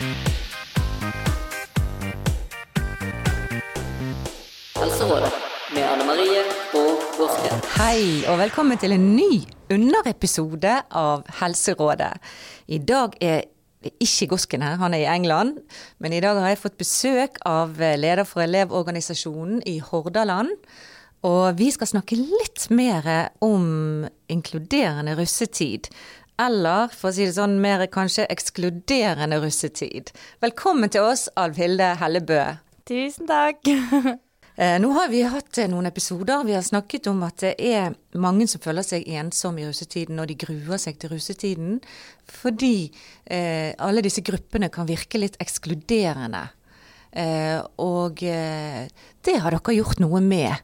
Helserådet Gåsken. Hei, og velkommen til en ny underepisode av Helserådet. I dag er ikke Gosken her, han er i England. Men i dag har jeg fått besøk av leder for Elevorganisasjonen i Hordaland. Og vi skal snakke litt mer om inkluderende russetid. Eller for å si det sånn, mer kanskje ekskluderende russetid. Velkommen til oss, Alvhilde Hellebø. Tusen takk. Eh, nå har vi hatt eh, noen episoder. Vi har snakket om at det er mange som føler seg ensomme i russetiden, og de gruer seg til russetiden. Fordi eh, alle disse gruppene kan virke litt ekskluderende. Eh, og eh, det har dere gjort noe med.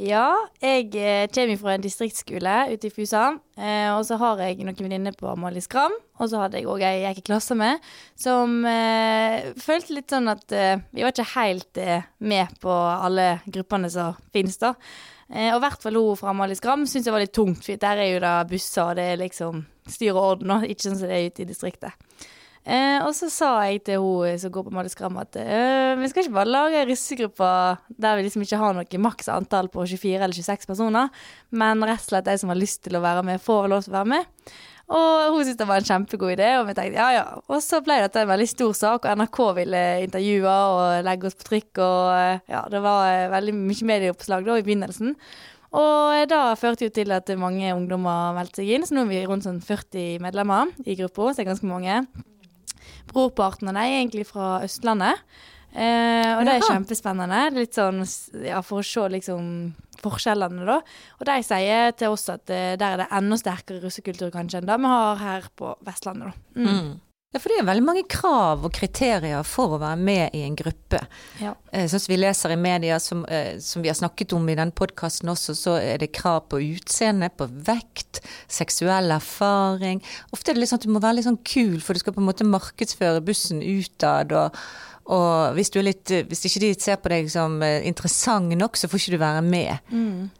Ja, jeg eh, kommer fra en distriktsskole ute i Fusa. Eh, og så har jeg noen venninner på Amalie Skram. Og så hadde jeg òg ei jeg gikk i klasse med, som eh, følte litt sånn at eh, vi var ikke helt med på alle gruppene som finnes, da. Og i hvert fall hun fra Amalie Skram syntes jeg var litt tungt, for der er jo da busser, og det er liksom styr og orden, og ikke sånn som det er ute i distriktet. Eh, og så sa jeg til hun som går på Madeskram at eh, vi skal ikke bare lage russegrupper der vi liksom ikke har noe maks antall på 24 eller 26 personer, men rett og slett de som har lyst til å være med, får lov til å være med. Og hun syntes det var en kjempegod idé, og vi tenkte ja ja. Og så ble dette en veldig stor sak, og NRK ville intervjue og legge oss på trykk, og eh, ja, det var eh, veldig mye medieoppslag da i begynnelsen. Og da førte jo til at mange ungdommer meldte seg inn, så nå er vi rundt sånn 40 medlemmer i gruppa, så det er ganske mange. Brorparten av dem er egentlig fra Østlandet. Eh, og det er kjempespennende. Litt sånn ja, for å se liksom forskjellene, da. Og de sier til oss at eh, der er det enda sterkere russekultur kanskje enn det vi har her på Vestlandet, da. Mm. Ja, for det er veldig mange krav og kriterier for å være med i en gruppe. Ja. Eh, Sånn som vi leser i media, som, eh, som vi har snakket om i den podkasten også, så er det krav på utseende, på vekt, seksuell erfaring. Ofte er det litt sånn at du må være litt sånn kul, for du skal på en måte markedsføre bussen utad. Og, og hvis, du er litt, eh, hvis ikke de ser på deg som interessant nok, så får ikke du være med. Mm.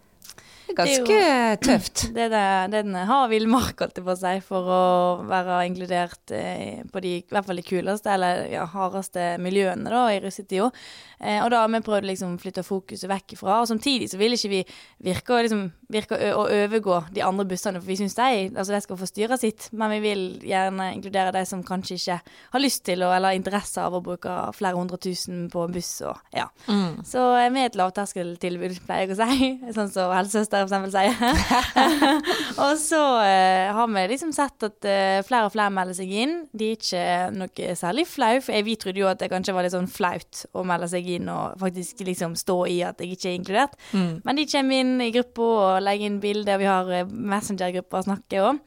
Er ganske tøft. Det er det- det er den har villmark, holdt jeg på å si, for å være inkludert eh, på de, i hvert fall de kuleste, eller ja, hardeste miljøene da, i russetida. Eh, og da har vi prøvd liksom flytte fokuset vekk ifra. Og samtidig så vil ikke vi virke, å liksom, virke å, å overgå de andre bussene, for vi syns de, altså de skal få styre sitt, men vi vil gjerne inkludere de som kanskje ikke har lyst til å, eller interesse av å bruke flere hundre tusen på en buss. Og, ja. Mm. Så er vi er et lavterskeltilbud, pleier jeg å si. Sånn som helsesøster eksempel sier. og så eh, har vi liksom sett at eh, flere og flere melder seg inn. De er ikke noe særlig flau, for jeg, vi trodde jo at det kanskje var litt sånn flaut å melde seg inn og faktisk liksom stå i at jeg ikke er inkludert. Mm. Men de kommer inn i gruppa og legger inn bilder, vi har eh, Messenger-grupper å snakke om.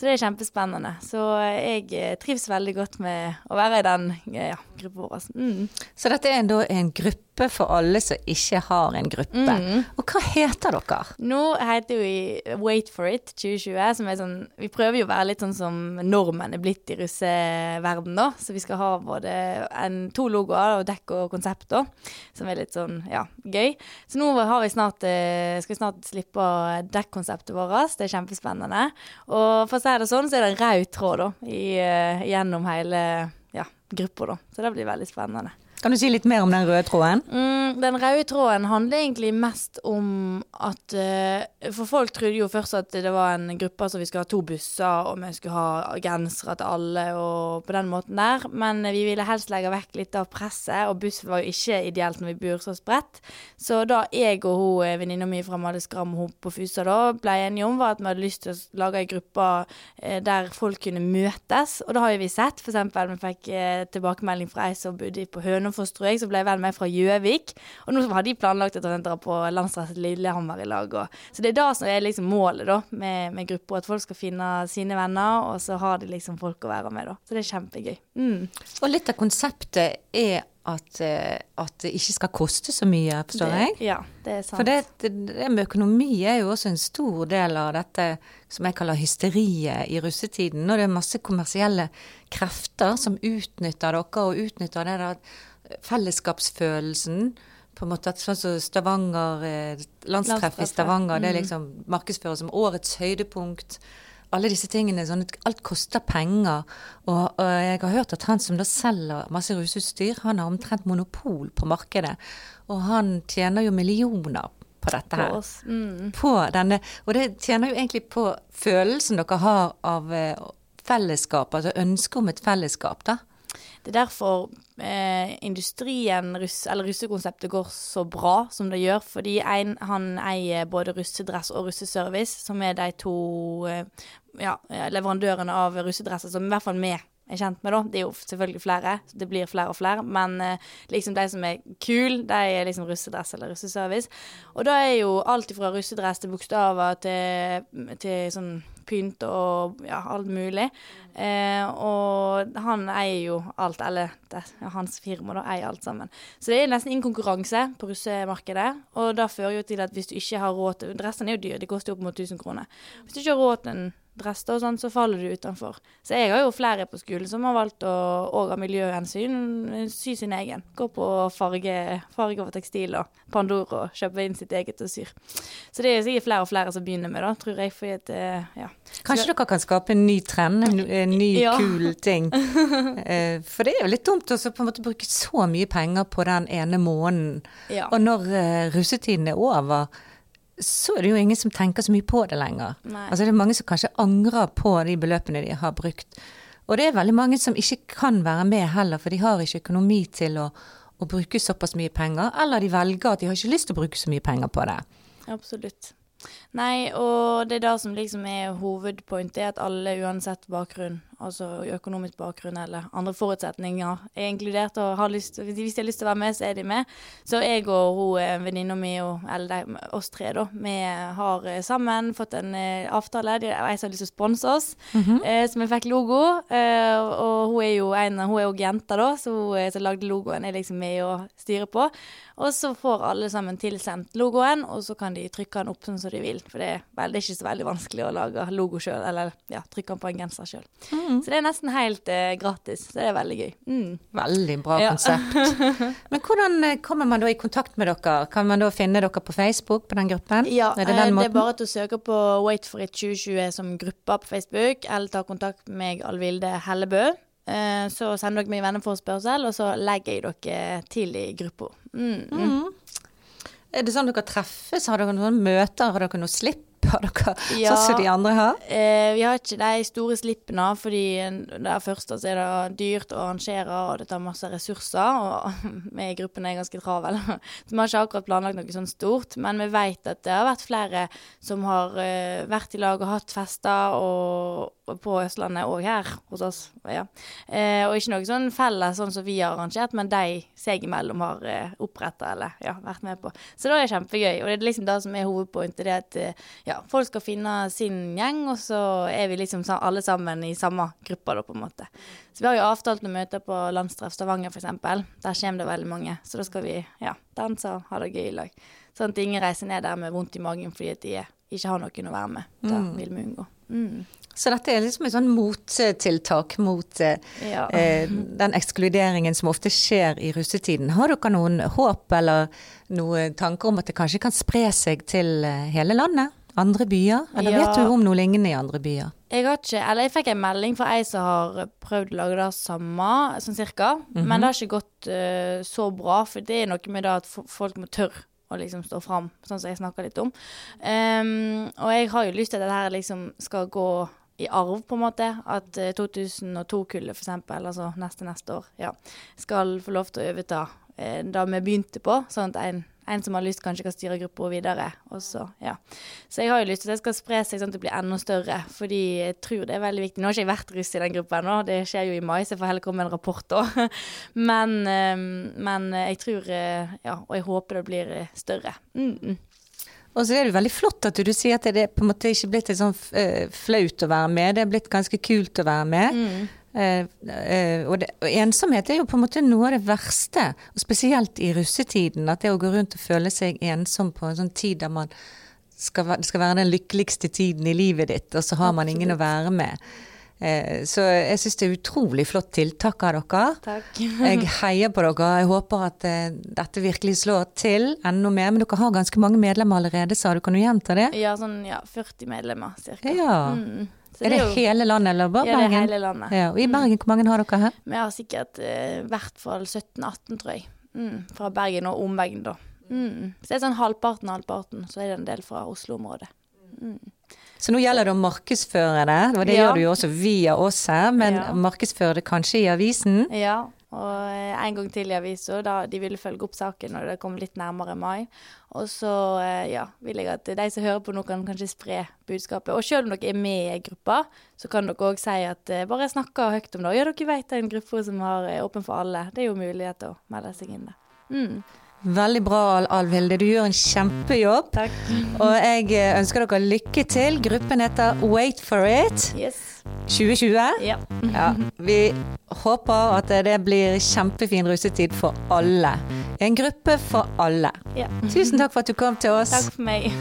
Så det er kjempespennende. Så jeg eh, trives veldig godt med å være i den eh, ja, gruppa vår. Mm. Så dette er da en gruppe for alle som ikke har en gruppe. Mm. Og hva heter dere? Nå heter vi Wait for it 2020, som er sånn Vi prøver jo å være litt sånn som nordmenn er blitt i russeverden, da. Så vi skal ha både en, to logoer og dekk og konsept, da. Som er litt sånn, ja, gøy. Så nå har vi snart, eh, skal vi snart slippe dekkonseptet vårt. Det er kjempespennende. Og for å si det sånn, så er det en rød tråd, da, i, eh, gjennom hele gruppa, da. Så det blir veldig spennende. Kan du si litt mer om den røde tråden? Mm, den røde tråden handler egentlig mest om at eh, For folk trodde jo først at det var en gruppe som vi skulle ha to busser, og vi skulle ha gensere til alle, og på den måten der. Men vi ville helst legge vekk litt av presset, og buss var jo ikke ideelt når vi bor så spredt. Så da jeg og hun eh, venninna mi fra Madeskram Skram hun på Fusa da ble enige om, var at vi hadde lyst til å lage ei gruppe eh, der folk kunne møtes. Og da har jo vi sett, eksempel, vi fikk tilbakemelding fra ei som bodde på Hønefoss, tror jeg, som ble venn med fra Gjøvik. Og nå har de planlagt å drar på Landstrasse Lillehammer i lag. Og, så det er det som er liksom målet da, med, med gruppa, at folk skal finne sine venner, og så har de liksom folk å være med, da. Så det er kjempegøy. Mm. Og litt av konseptet er at, eh, at det ikke skal koste så mye, forstår jeg? Ja, det er sant. For det, det, med økonomi er jo også en stor del av dette som jeg kaller hysteriet i russetiden. Når det er masse kommersielle krefter som utnytter dere, og utnytter det der fellesskapsfølelsen. På en måte at sånn som Stavanger, eh, landstreff i Stavanger, det er mm. liksom markedsføres som årets høydepunkt. Alle disse tingene. Sånn alt koster penger. Og, og jeg har hørt at han som da selger masse rusutstyr, han har omtrent monopol på markedet. Og han tjener jo millioner på dette På her. oss. Mm. På denne, og det tjener jo egentlig på følelsen dere har av eh, fellesskap, altså ønsket om et fellesskap, da. Det er derfor eh, industrien, russ, eller russekonseptet, går så bra som det gjør. Fordi en, han eier både russedress og russeservice, som er de to eh, ja, leverandørene av russedresser som i hvert fall vi er kjent med, da. Det er jo selvfølgelig flere, det blir flere og flere. Men eh, liksom de som er kule, de er liksom russedress eller russeservice. Og da er jo alt fra russedress til bokstaver til, til sånn pynt og ja, alt mulig. Eh, og han eier jo alt, eller det, ja, hans firma da eier alt sammen. Så det er nesten ingen konkurranse på russemarkedet. Og det fører jo til at hvis du ikke har råd til Dressene er jo dyre, de koster jo opp mot 1000 kroner. Hvis du ikke har råd til en dress og sånn, så faller du utenfor. Så jeg har jo flere på skolen som har valgt å, òg av miljøhensyn, sy sin egen. Gå på farge, farge over tekstil og Pandora og kjøpe inn sitt eget og syr. Så det er sikkert flere og flere som begynner med det, tror jeg. fordi at, eh, ja. Kanskje dere kan skape en ny trend, en, ny Ja. kul ting. Eh, For det er jo litt dumt å bruke så mye penger på den ene måneden. Ja. Og når eh, russetiden er over, så er det jo ingen som tenker så mye på det lenger. Nei. Altså det er mange som kanskje angrer på de beløpene de har brukt. Og det er veldig mange som ikke kan være med heller, for de har ikke økonomi til å, å bruke såpass mye penger. Eller de velger at de har ikke lyst til å bruke så mye penger på det. Absolutt. Nei, og det er det som liksom er hovedpointet, er at alle uansett bakgrunn, altså økonomisk bakgrunn eller andre forutsetninger, er inkludert og har lyst, hvis de har lyst til å være med, så er de med. Så jeg og hun eh, venninna mi, og- eller de, oss tre, da, vi har eh, sammen fått en eh, avtale. Er en som har lyst til å sponse oss, eh, så vi fikk logo. Eh, og hun er jo en, hun er jo jenta, da, så hun som lagde logoen, er liksom med og styrer på. Og så får alle sammen tilsendt logoen, og så kan de trykke den opp sånn som de vil. For det er, vel, det er ikke så veldig vanskelig å lage logo sjøl, eller ja, trykke den på en genser sjøl. Så det er nesten helt eh, gratis. Så det er veldig gøy. Mm. Veldig bra Ja. konsept. Men hvordan eh, kommer man da i kontakt med dere? Kan man da finne dere på Facebook, på den gruppen? Ja, er det, det eh, den det er bare til å søke på Wait for it 2020 som gruppe på Facebook, eller ta kontakt med meg, Alvilde Hellebø. Eh, så sender dere meg venneforespørsel, og så legger jeg dere til i gruppa. Mm, mm. Er det sånn dere treffes? Har dere noen møter? Har dere noe slipp? Har dere Ja. sånn som de andre har? Eh, vi har ikke de store slippene, fordi det første så er det dyrt å arrangere, og det tar masse ressurser. Og vi i gruppen er ganske travel, så vi har ikke akkurat planlagt noe sånn stort. Men vi vet at det har vært flere som har eh, vært i lag og hatt fester, og, og på Østlandet og her hos oss. Ja. Eh, og ikke noe sånn felles sånn som vi har arrangert, men de seg imellom har eh, oppretta eller ja, vært med på. Så da er det kjempegøy. Og det er liksom det som er hovedpointet, det at eh, ja, folk skal finne sin gjeng, og så er vi liksom alle sammen i samme gruppa, da, på en måte. Så vi har jo avtalt noen møter på Landstreff Stavanger, f.eks. Der kommer det veldig mange. Så da skal vi ja, danse og ha det gøy i lag. Sånn at ingen reiser ned der med vondt i magen fordi at de ikke har noen å være med. Det vil vi unngå. Mm. Så dette er liksom et sånn mottiltak mot eh, Ja. eh, den ekskluderingen som ofte skjer i russetiden. Har dere noen håp eller noen tanker om at det kanskje kan spre seg til eh, hele landet? Andre byer? Eller Ja. vet du om noe lignende i andre byer? Jeg har ikke, eller jeg fikk en melding fra ei som har prøvd å lage det samme, sånn cirka. Men det har ikke gått uh, så bra, for det er noe med det at folk må tørre å liksom stå fram, sånn som jeg snakka litt om. Um, og jeg har jo lyst til at dette liksom skal gå i arv, på en måte. At eh, 2002-kullet, for eksempel, altså neste neste år, ja, skal få lov til å overta eh, det vi begynte på. Sånn at en, en som har lyst, kanskje kan styre gruppa videre. Også, ja. Så jeg har jo lyst til at det skal spre seg sånn at det blir enda større, fordi jeg tror det er veldig viktig. Nå har ikke jeg vært russ i den gruppa ennå, det skjer jo i mai, så jeg får heller komme med en rapport da. Men, eh, men jeg tror, eh, ja, og jeg håper det blir eh, større. Mm, mm. Og så er det veldig flott at du sier at det på en måte ikke blitt sånn eh, flaut å være med, det er blitt ganske kult å være med. Eh, eh, og, det, og ensomhet er jo på en måte noe av det verste, og spesielt i russetiden. At det å gå rundt og føle seg ensom på en sånn tid der man skal, det skal være den lykkeligste tiden i livet ditt, og så har man ingen å være med. Eh, så jeg syns det er utrolig flott tiltak av dere. Takk. Jeg heier på dere. Jeg håper at eh, dette virkelig slår til enda mer. Men dere har ganske mange medlemmer allerede, sa du. Kan du gjenta det? Ja, sånn ja, 40 medlemmer cirka. Ja. Mm. Så Er det jo- hele landet eller bare Ja, det er hele landet. Ja, og I Bergen, hvor mange har dere her? Vi har sikkert eh, i hvert fall 17-18, tror jeg. Mm, fra Bergen og omveien, da. Mm. Så det er sånn halvparten halvparten, så er det en del fra Oslo-området. Så nå gjelder det å markedsføre det, og det Ja. gjør du jo også via oss her, men Ja. markedsføre det kanskje i avisen? Ja, og eh, en gang til i avisa, da de ville følge opp saken når det kom litt nærmere mai. Og så eh, ja, vil jeg at de som hører på nå, kan kanskje spre budskapet. Og selv om dere er med i gruppa, så kan dere òg si at eh, bare snakke høyt om det. Ja, dere vet det er en gruppe som eh, åpen for alle. Det er jo mulighet til å melde seg inn der. Mm. Veldig bra, Al- Alvilde. Du gjør en kjempejobb. Takk. Og jeg eh, ønsker dere lykke til. Gruppen heter Wait for it Yes. 2020. Ja. Ja, vi håper at det blir kjempefin russetid for alle. En gruppe for alle. ja. Tusen takk for at du kom til oss. Takk for meg.